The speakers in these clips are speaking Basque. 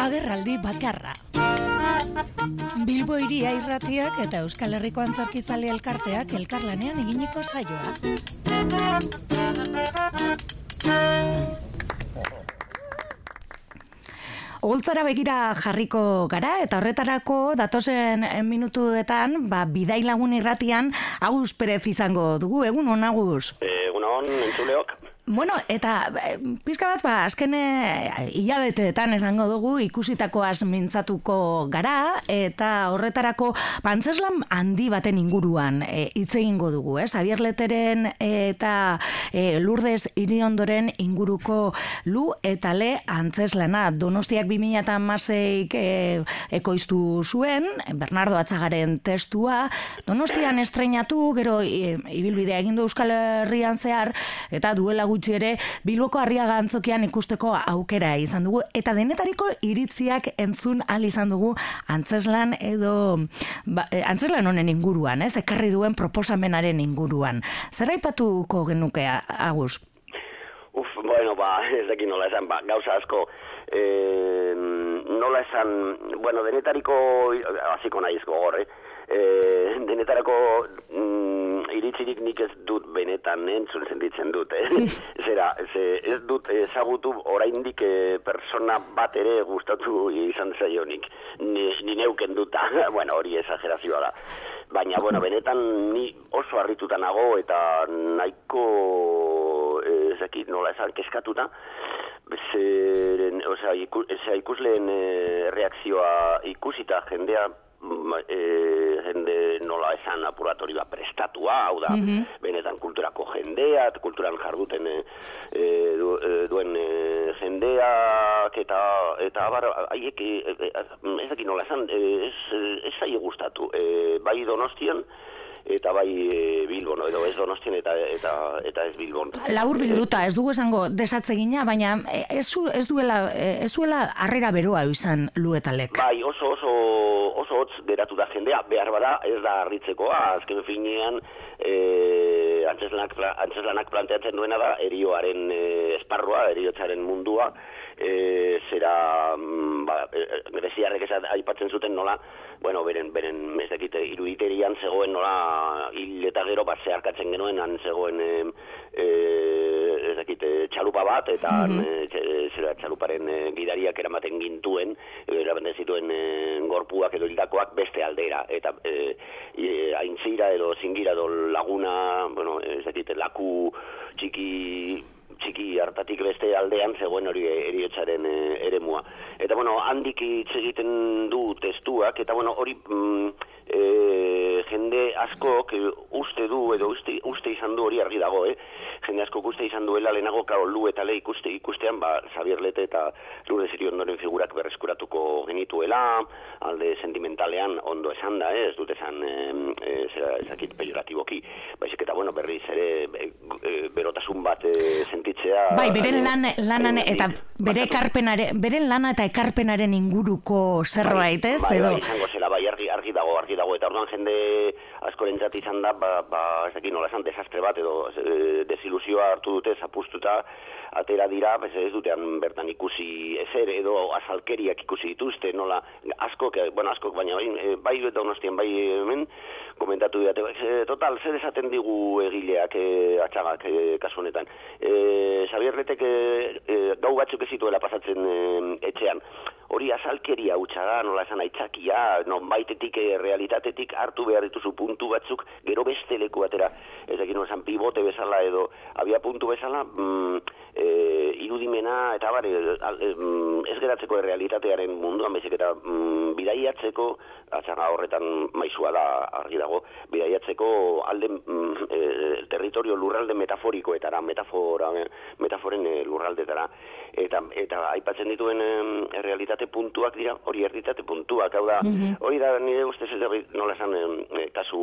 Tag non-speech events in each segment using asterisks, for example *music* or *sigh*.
Agerraldi bakarra. Bilbo iria irratiak eta Euskal Herriko antzarkizale elkarteak elkarlanean eginiko saioa. Oltzara begira jarriko gara eta horretarako datosen minutuetan, ba, bidai lagun irratian, Agus Perez izango dugu, egun hon, Agus? Egun hon, entzuleok. Bueno, eta eh, pizka bat, ba, azken hilabeteetan esango dugu ikusitakoaz mintzatuko gara, eta horretarako bantzeslan handi baten inguruan e, hitz egingo dugu, eh? Xavier Leteren eta e, Lourdes Iriondoren inguruko lu eta le antzeslana. Donostiak 2016 e, ekoiztu zuen, Bernardo Atzagaren testua, Donostian estreinatu, gero e, ibilbidea egindu Euskal Herrian zehar, eta duela gutxi ere Bilboko Arriaga antzokian ikusteko aukera izan dugu eta denetariko iritziak entzun al izan dugu antzeslan edo ba, eh, antzeslan honen inguruan, ez? Ekarri duen proposamenaren inguruan. Zer aipatuko genuke Agus? Uf, bueno, ba, *laughs* ez dakit nola esan, ba, gauza asko, e, nola esan, bueno, denetariko, hasiko naiz gogor, eh? E, denetarako mm, iritzirik nik ez dut benetan entzun zenditzen dut, eh? *laughs* Zera, ze, ez dut ezagutu oraindik e, persona bat ere gustatu izan zaionik. Ni, ni neuken duta, *laughs* bueno, hori exagerazioa da. Baina, bueno, *laughs* benetan ni oso harrituta nago eta nahiko ezakit nola esan keskatuta, zeren, osea, iku, ikusleen e, reakzioa ikusita jendea e, jende nola esan apuratori bat prestatua, hau da, mhm. benetan kulturako jendea, kulturan jarduten e, du, e, duen e, jendeak, eta, eta abar, haiek, e, ez nola esan, ez, ez, ez gustatu, e, bai donostian, eta bai e, Bilbon, edo ez Donostien eta eta eta ez Bilbon. Laur bilduta, ez dugu esango desatzegina, baina e, ez, ez duela e, ez duela harrera beroa izan luetalek. Bai, oso oso oso hotz geratu da jendea, behar bada ez da harritzekoa, azken finean eh antzeslanak antzeslanak planteatzen duena da erioaren e, esparrua, eriotzaren mundua, e, zera mm, ba, e, greziarrek ez aipatzen zuten nola, bueno, beren, beren ez dakite, iruditerian zegoen nola hil eta gero bat zeharkatzen genuen, han zegoen e, e, ez dakite, txalupa bat, eta mm -hmm. zera txaluparen e, gidariak eramaten gintuen, eramaten zituen e, gorpuak edo hildakoak beste aldera, eta e, e, aintzira edo zingira edo laguna, bueno, ez dakite, laku txiki txiki hartatik beste aldean zegoen hori eriotsaren e, eremua. Eta bueno, handik hitz egiten du testuak eta bueno, hori mm, e, jende asko uste du edo uste, uste izan du hori argi dago, eh? Jende asko uste izan duela lehenago kao lu eta le ikuste ikustean ba Xavier Lete eta Lure Ziriondoren figurak berreskuratuko genituela, alde sentimentalean ondo esan da, eh? ez dut esan e, zera ezakit pejoratiboki, baizik eta bueno, berriz ere e, berotasun bat e, sentitzea. Bai, beren lan, lanan eta bere ekarpenare, beren lana eta ekarpenaren inguruko zerbait, ez? Bai, bai, izango zela, bai, argi, argi dago, argi dago eta orduan jende askorentzat izan da ba, ba ez dakit nola esan desastre bat edo e, desilusioa hartu dute zapustuta atera dira bez, ez dutean bertan ikusi ezer edo azalkeriak ikusi dituzte nola asko bueno asko baina bai e, bai donostien bai hemen komentatu dute e, total zer esaten digu egileak e, atxagak e, kasu honetan? E, Xavier Letek e, gau batzuk ez zituela pasatzen e, etxean. Hori azalkeria hutsa da nola esan aitzakia non baitetik e, realitatetik hartu behar dituzu puntu batzuk, gero beste leku batera, ez egin esan pivote bezala edo, abia puntu bezala, mm, e, irudimena eta bare, mm, ez geratzeko errealitatearen munduan, bezik eta mm, bidaiatzeko, atxaga horretan maizua da argi dago, bidaiatzeko alde mm, e, territorio lurralde metaforikoetara, metafora, metaforen e, lurraldetara, eta, eta aipatzen dituen e, realitate puntuak dira, hori erditate puntuak, hau da, mhm. hori da nire ustez ez nola esan e, kasu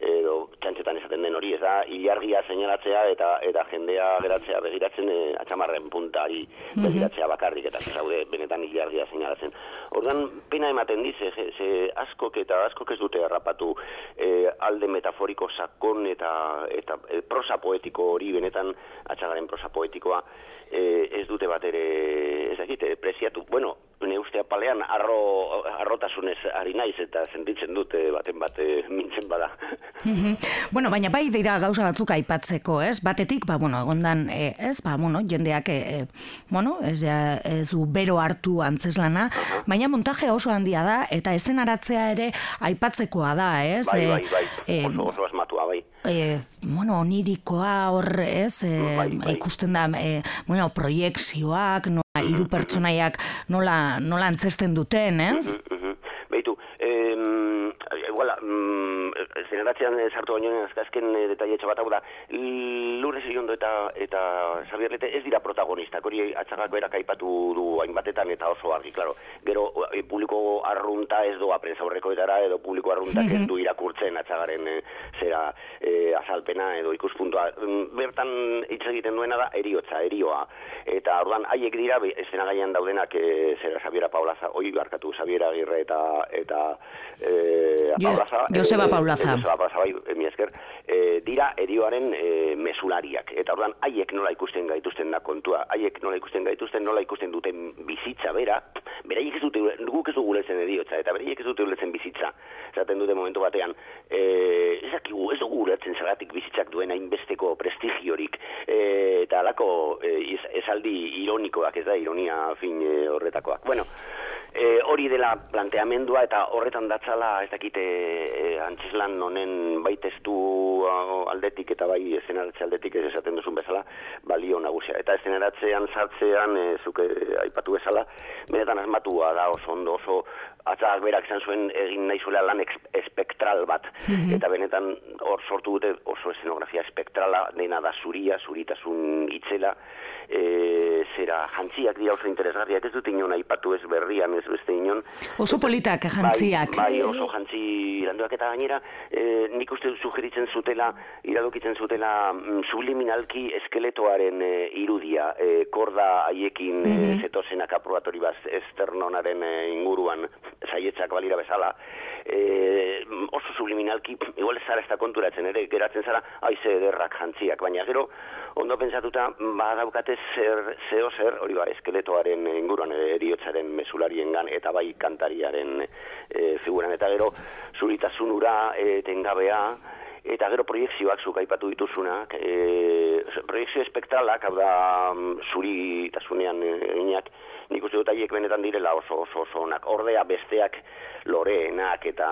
edo txantxetan esaten den hori ez da ilargia seinalatzea eta eta jendea geratzea begiratzen e, atxamarren puntari begiratzea bakarrik eta zaude benetan hilardia seinalatzen. Ordan pena ematen dize, ze, ze askok eta askok ez dute errapatu e, alde metaforiko sakon eta eta e, prosa poetiko hori benetan atxagaren prosa poetikoa e, ez dute bat ere ez dakit, preziatu. Bueno, ne ustea palean arro, arrotasunez ari naiz eta sentitzen dute baten bate mintzen bada. bueno, baina bai dira gauza batzuk aipatzeko, ez? Batetik, ba, bueno, egondan, e, ez, ba, bueno, jendeak, e, bueno, ez, ja, ez u bero hartu antzeslana, baina montaje oso handia da, eta ezen aratzea ere aipatzekoa da, ez? Bai, bai, bai, e, oso, oso asmatua, bai. E, bueno, onirikoa hor, ez, e, bai, bai. ikusten da, e, bueno, proiekzioak, no, hiru pertsonaiak nola, nola antzesten duten, ez? Beitu, eh, iguala, mm, zeneratzean sartu baino azken e, detailetxo bat hau da, lurre ziriondo eta eta Xabierlete ez dira protagonistak, hori atxagak berak aipatu du hainbatetan eta oso argi, claro. Gero, e, publiko arrunta ez doa prensa horreko etara, edo publiko arrunta ez du irakurtzen atxagaren e, zera e, azalpena edo ikuspuntua. Mm, bertan hitz egiten duena da eriotza, erioa. Eta orduan haiek dira, estena gaian daudenak e, zera Xabiera Paulaza, oi barkatu Xabiera Agirre eta eta eh Paulaza Joseba eh, Paulaza Joseba Paulaza bai mi esker. Eh, dira edioaren eh, mesulariak. Eta ordan haiek nola ikusten gaituzten da kontua? Haiek nola ikusten gaituzten nola ikusten duten bizitza bera? Beraiek ez dute guk ez dugu lezen ediotza eta beraiek ez dute ulertzen bizitza. Esaten dute momentu batean eh ez dakigu ez dugu ulertzen zergatik bizitzak duen hainbesteko prestigiorik. Eh, eta alako eh, esaldi ironikoak ez da ironia fin horretakoak. Bueno e, hori dela planteamendua eta horretan datzala ez dakite e, antzislan honen bai testu aldetik eta bai ezenaratze aldetik ez esaten duzun bezala balio nagusia. Eta ezenaratzean sartzean e, zuke aipatu bezala benetan asmatua da oso ondo oso atzak berak izan zuen egin nahi zuela lan espektral bat. Mhm. Eta benetan hor sortu dute oso eszenografia espektrala, dena da zuria, zuritasun itzela, e, zera jantziak dira oso interesgarriak, ez dut inon aipatu ez berrian, ez beste inon. Oso politak bai, jantziak. Bai, oso jantzi landuak eta gainera, e, nik uste sugeritzen zutela, iradokitzen zutela mm, subliminalki eskeletoaren e, irudia, e, korda haiekin mm -hmm. zetozenak aprobatori baz, esternonaren e, inguruan, saietzak balira bezala, e, oso subliminalki, igual zara ez da konturatzen ere, geratzen zara, aize ederrak jantziak, baina gero, ondo pensatuta, badaukate zer, zeo zer, hori ba, eskeletoaren inguruan eriotzaren mesularien gan, eta bai kantariaren e, figuran, eta gero, zuritasun ura, e, tengabea, eta gero proiektzioak zuk aipatu dituzunak, e, proiektzio espektralak, hau da, mm, zuri eta zunean eginak, nik uste dut benetan direla oso oso oso onak. Ordea besteak loreenak eta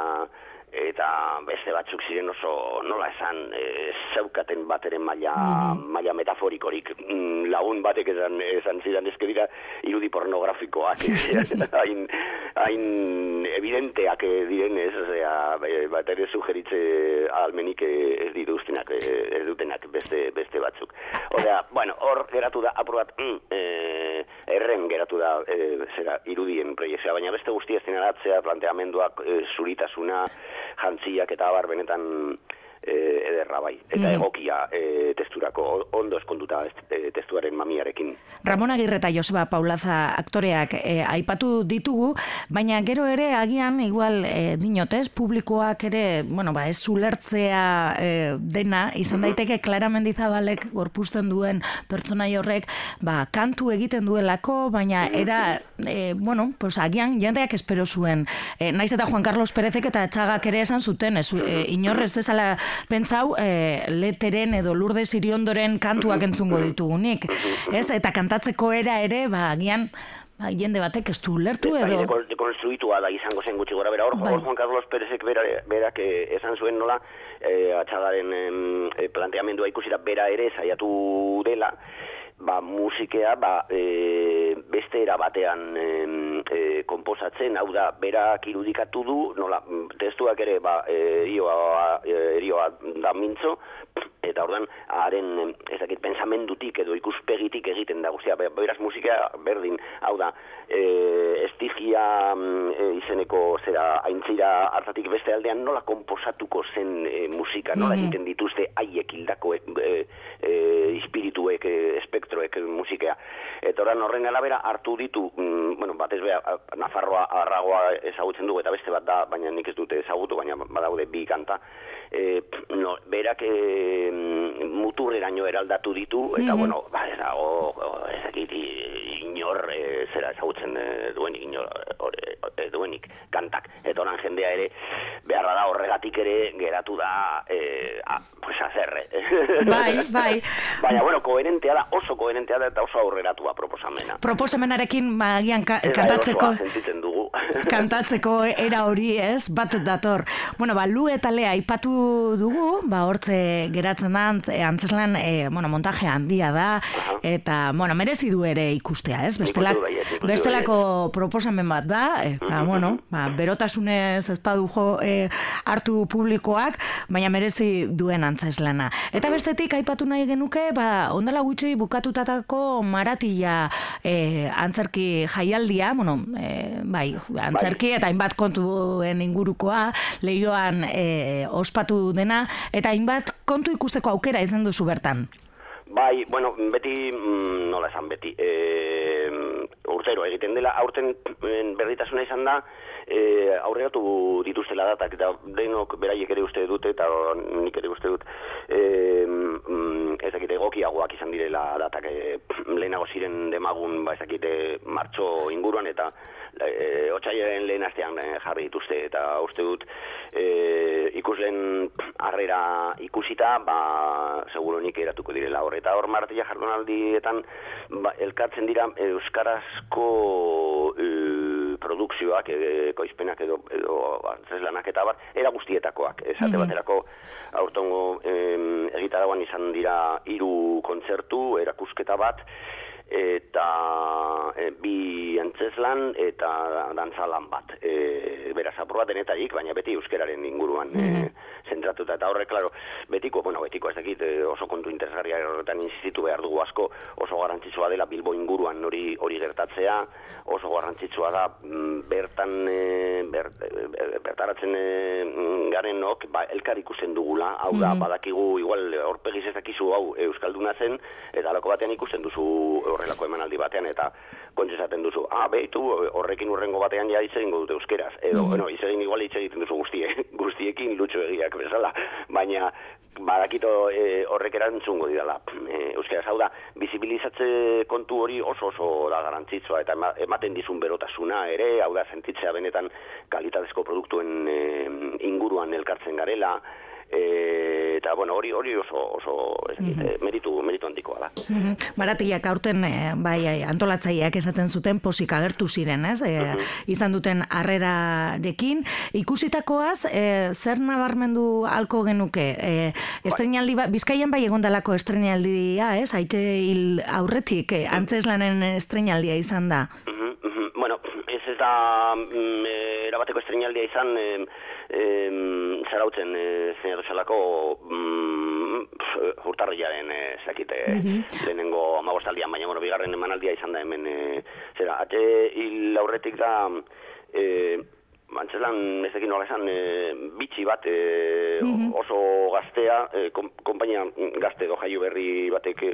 eta beste batzuk ziren oso nola esan e, zeukaten bateren maila, mm. maila metaforikorik. Mm, lagun batek esan, esan zidan ezke dira irudi pornografikoak *laughs* hain, hain evidenteak diren ez? Ozera, bat ere sugeritze almenik ez dituztenak ez dutenak beste, beste batzuk. Osea, bueno, hor geratu da aprobat mm, e, erren geratu da e, zera, irudien proiektzea, baina beste guztia zenaratzea planteamenduak e, zuritasuna jantziak eta abar benetan e, ederra bai, eta mm. egokia e, testurako, ondo eskonduta e, testuaren mamiarekin. Ramon Agirre eta Joseba Paulaza aktoreak e, aipatu ditugu, baina gero ere agian, igual e, dinotez, publikoak ere, bueno, ba, ez zulertzea e, dena, izan mm-hmm. daiteke Clara Mendizabalek gorpusten duen pertsonai horrek, ba, kantu egiten duelako, baina mm-hmm. era, e, bueno, pues agian jendeak espero zuen. E, naiz eta Juan Carlos Perezek eta txagak ere esan zuten, ez, e, inorrez dezala pentsau e, leteren edo lurde ziriondoren kantuak entzungo ditugunik. Ez? Eta kantatzeko era ere, ba, agian, ba, jende batek ez du lertu edo... Bai, konstruitua da izango zen gutxi gora bera. Hor, bai. Juan Carlos Perezek bera, berak eh, esan zuen nola, e, atxagaren e, planteamendua ikusira bera ere saiatu dela, ba, musikea ba, e, beste era batean e, e, komposatzen, hau da, berak irudikatu du, nola, testuak ere, ba, e, erioa, e, erioa da mintzo, eta ordan haren ez dakit pensamendutik edo ikuspegitik egiten da guztia beraz musika berdin hau da e, estigia mm, e, izeneko zera aintzira hartatik beste aldean nola komposatuko zen e, musika nola mhm. egiten dituzte haiek hildako e, e, espirituek, e, espektroek musikea. Eta oran horren alabera hartu ditu, mm, bueno, batez beha, Nafarroa arragoa ezagutzen dugu eta beste bat da, baina nik ez dute ezagutu, baina badaude bi kanta. E, no, berak e, muturreraino eraldatu ditu, eta mm bueno, ba, ez dago, ez inor, e, zera ezagutzen e, duenik, inor, e, duenik, kantak. Eta oran jendea ere, behar da horregatik ere geratu da e, a, pues azerre. *laughs* Bai, bai. Baina, bueno, koherentea da, oso koherentea da eta oso aurreratua proposamena. Proposamenarekin, bagian, ka, kantatzeko... dugu. Kantatzeko era hori, ez? Bat dator. Bueno, ba, lu eta lea ipatu dugu, ba, hortze geratzen da, e, e, bueno, montaje handia da, eta, bueno, merezi du ere ikustea, ez? Bestelak, bai, bestelako proposamen bat da, eta, bueno, ba, berotasunez ezpadu jo, e, hartu publikoak, baina merezi duen antzeslana. Eta bestetik, aipatu nahi genuke, ba, ondala gutxi bukatutatako maratila e, antzerki jaialdia, bueno, e, bai, antzerki eta hainbat kontuen ingurukoa, lehioan e, ospatu dena, eta hainbat kontu ikusteko aukera izan duzu bertan. Bai, bueno, beti, mm, nola esan beti, e, urtero egiten dela, aurten berritasuna izan da, e, aurreatu dituztela datak, eta denok beraiek ere uste dute, eta nik ere uste dut, e, ezakite egokiagoak izan direla datak, e, lehenago ziren demagun, ba, ezakite martxo inguruan, eta e, otxaiaren lehen astean e, jarri dituzte, eta uste dut, e, ikuslen harrera ikusita, ba, seguro nik eratuko direla hor, eta hor martila jardunaldietan, ba, elkartzen dira Euskarazko e, produkzioak, e, koizpenak edo, edo antzeslanak eta bat, era guztietakoak. Esate mm -hmm. baterako, aurtongo egitaragoan izan dira hiru kontzertu, erakusketa bat, eta e, bi antzeslan eta dantzalan bat. E, beraz, apur bat denetarik, baina beti euskeraren inguruan mm -hmm. zentratuta. Eta horrek, klaro, betiko, bueno, betiko ez dakit e, oso kontu interesgarria horretan insistitu behar dugu asko, oso garrantzitsua dela Bilbo inguruan hori hori gertatzea, oso garrantzitsua da mm, bertan e, ber, e, bertaratzen e, garenok, ba, elkar ikusten dugula, hau da, mm -hmm. badakigu, igual, horpegiz ez dakizu hau Euskalduna zen, eta alako batean ikusten duzu horrelako emanaldi batean eta kontxe esaten duzu, ah, behitu, horrekin urrengo batean ja hitz egingo dute euskeraz, edo, mm bueno, hitz egin igual hitz egiten duzu guztie, *laughs* guztiekin lutxo egiak bezala, baina badakito e, horrek erantzungo didala. E, euskeraz, hau da, bizibilizatze kontu hori oso oso da garantzitsua, eta ematen dizun berotasuna ere, hau da, sentitzea benetan kalitatezko produktuen e, inguruan elkartzen garela, e, eta bueno, hori hori oso oso ez mm meritu meritu da. Mm -hmm. aurten e, bai antolatzaileak esaten zuten posik agertu ziren, ez? E, izan duten harrerarekin ikusitakoaz e, zer nabarmendu halko genuke? E, estrenaldi ba, Bizkaian bai egondalako estrenaldia, ez? Aite hil aurretik e, antzeslanen estrenaldia izan da. Bueno, ez ez da mm, erabateko estrenaldia izan e, e, zarautzen e, zelako mm, urtarriaren e, zakite mm -hmm. lehenengo amagostaldian, baina bueno, bigarren emanaldia izan da hemen e, zera, ate hil aurretik da e, Antzelan, ez ekin esan, e, bitxi bat e, oso gaztea, e, kompainia gazte do jaio berri batek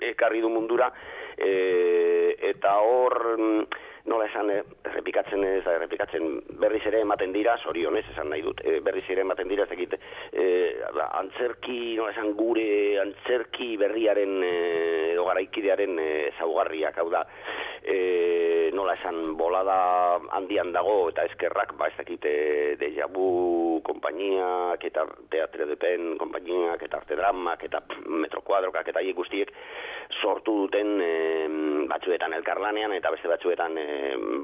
ekarri du mundura, e, eta hor, mm, nola esan, eh, errepikatzen ez, errepikatzen berriz ere ematen dira, sorionez esan nahi dut, e, berriz ere ematen dira, ez dakit, e, antzerki, nola esan, gure antzerki berriaren, edo garaikidearen e, zaugarriak, hau da, e, nola esan, bolada handian dago, eta eskerrak, ba, ez dakit, e, deja vu, kompainiak, eta teatre de pen, kompainiak, eta arte dramak, eta metrokuadrokak, eta hiek guztiek, sortu duten e, batzuetan elkarlanean, eta beste batzuetan e,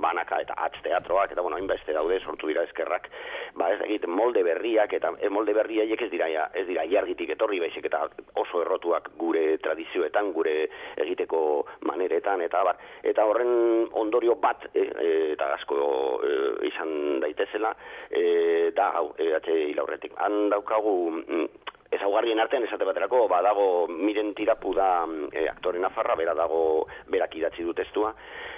banaka eta atz teatroak eta bueno, hainbeste daude sortu dira eskerrak, ba ez egit molde berriak eta e, molde berriaiek ez dira ez dira jargitik etorri baizik eta oso errotuak gure tradizioetan, gure egiteko maneretan eta bar. Eta horren ondorio bat e, e, eta asko e, izan daitezela e, da hau, e, atxe. Han daukagu mm, ezaugarrien artean esate baterako badago miren tirapu da e, aktore nafarra bera dago berak idatzi du testua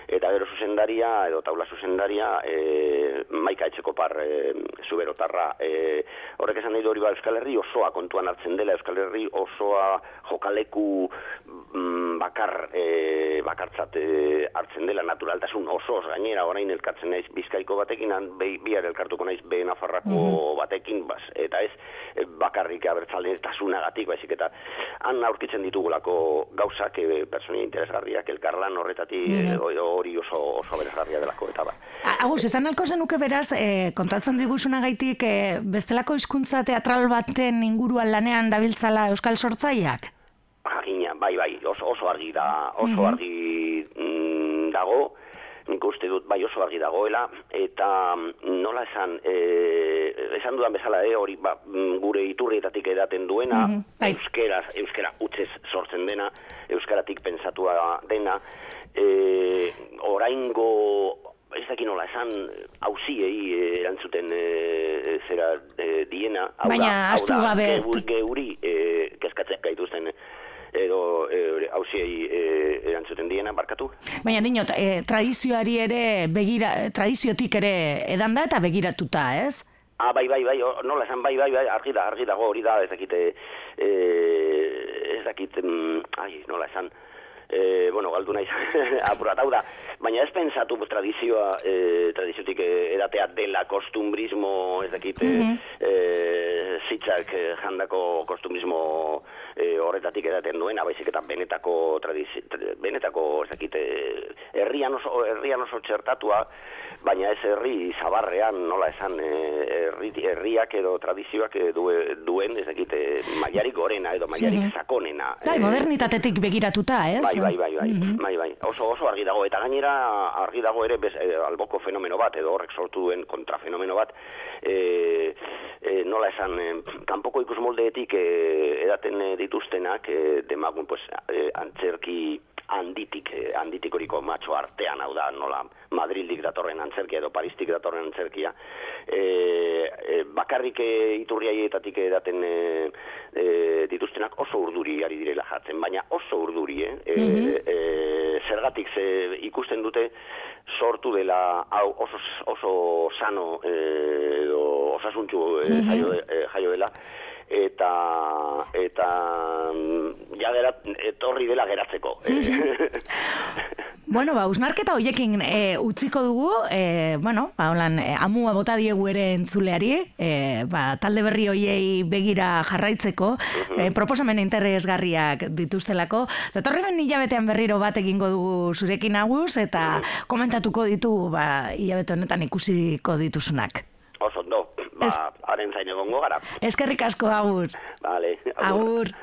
eta gero zuzendaria edo taula zuzendaria e, maika etxeko par e, zuberotarra e, horrek esan nahi hori ba Euskal Herri osoa kontuan hartzen dela. Euskal Herri osoa jokaleku mm, bakar e, bakartzat e, hartzen dela. Naturaltasun osoz gainera orain elkartzen naiz bizkaiko batekin han bihar elkartuko naiz be nafarrako mhm. batekin bas, eta ez bakarrik abertzale tasunagatik baizik eta han aurkitzen ditugulako gauzak e, personia interesgarriak elkarlan horretati mm hori oso, oso beresgarria delako eta ba. Agus, esan alko zenuke beraz, e, kontatzen diguzuna gaitik, e, bestelako hizkuntza teatral baten inguruan lanean dabiltzala Euskal Sortzaileak? Agina, bai, bai, oso, oso argi da, oso mhm. argi mm, dago, nik uste dut bai oso argi dagoela, eta mm, nola esan, e, esan dudan bezala, e, hori ba, mm, gure iturrietatik edaten duena, mm -hmm. euskera, euskera utzez sortzen dena, euskaratik pensatua dena, e, oraingo ez dakit nola esan hauziei e, erantzuten e, zera e, diena hau baina astu gabe geuri e, kezkatzen gaituzten edo hausiei e, erantzuten diena barkatu. Baina dinot, e, tradizioari ere begira, tradiziotik ere edan da eta begiratuta, ez? Ah, bai, bai, bai, nola esan, bai, bai, bai, argi da, argi dago, hori da, ez dakit, e, ez dakit, mm, ai, nola esan, e, bueno, galdu naiz *laughs* apurat, hau da, baina ez pensatu tradizioa, e, tradiziotik edatea dela kostumbrismo, ez dakit, mm -hmm. e, zitzak jandako kostumbrismo e, horretatik edaten duena, baizik eta benetako tradizio, benetako, ez dakit, herrian oso, herrian oso txertatua, baina ez herri zabarrean, nola esan, herri, herriak edo tradizioak duen, ez dakit, maiarik gorena edo maiarik mm -hmm. sakonena. Bai, modernitatetik begiratuta, ez? Bai, bai, bai, bai, mm bai, bai, oso, oso argi dago, eta gainera argi dago ere bez, e, alboko fenomeno bat, edo horrek sortu duen kontrafenomeno bat, e, e, nola esan, e, kanpoko ikus moldeetik e, edaten dituztenak, e, demagun, pues, e, antzerki, handitik, eh, handitik matxo artean, hau da, nola, Madrildik datorren antzerkia edo Paristik datorren antzerkia, e, e, bakarrik e, iturriaietatik edaten e, e, dituztenak oso urduri ari direla jartzen, baina oso urduri, eh? E, e, zergatik ze ikusten dute sortu dela hau oso, oso sano e, osasuntxu e, jaio, e, jaio dela, eta eta mm, ja gerat, etorri dela geratzeko. *laughs* bueno, ba, usnarketa hoiekin e, utziko dugu, e, bueno, ba, holan, e, amua bota diegu ere entzuleari, e, ba, talde berri hoiei begira jarraitzeko, e, proposamen interesgarriak dituztelako, datorri ben hilabetean berriro bat egingo dugu zurekin agus, eta komentatuko ditu, ba, hilabete honetan ikusiko dituzunak. Oso, no ba, haren zain egongo gara. Eskerrik asko, agur. Vale, agur. agur.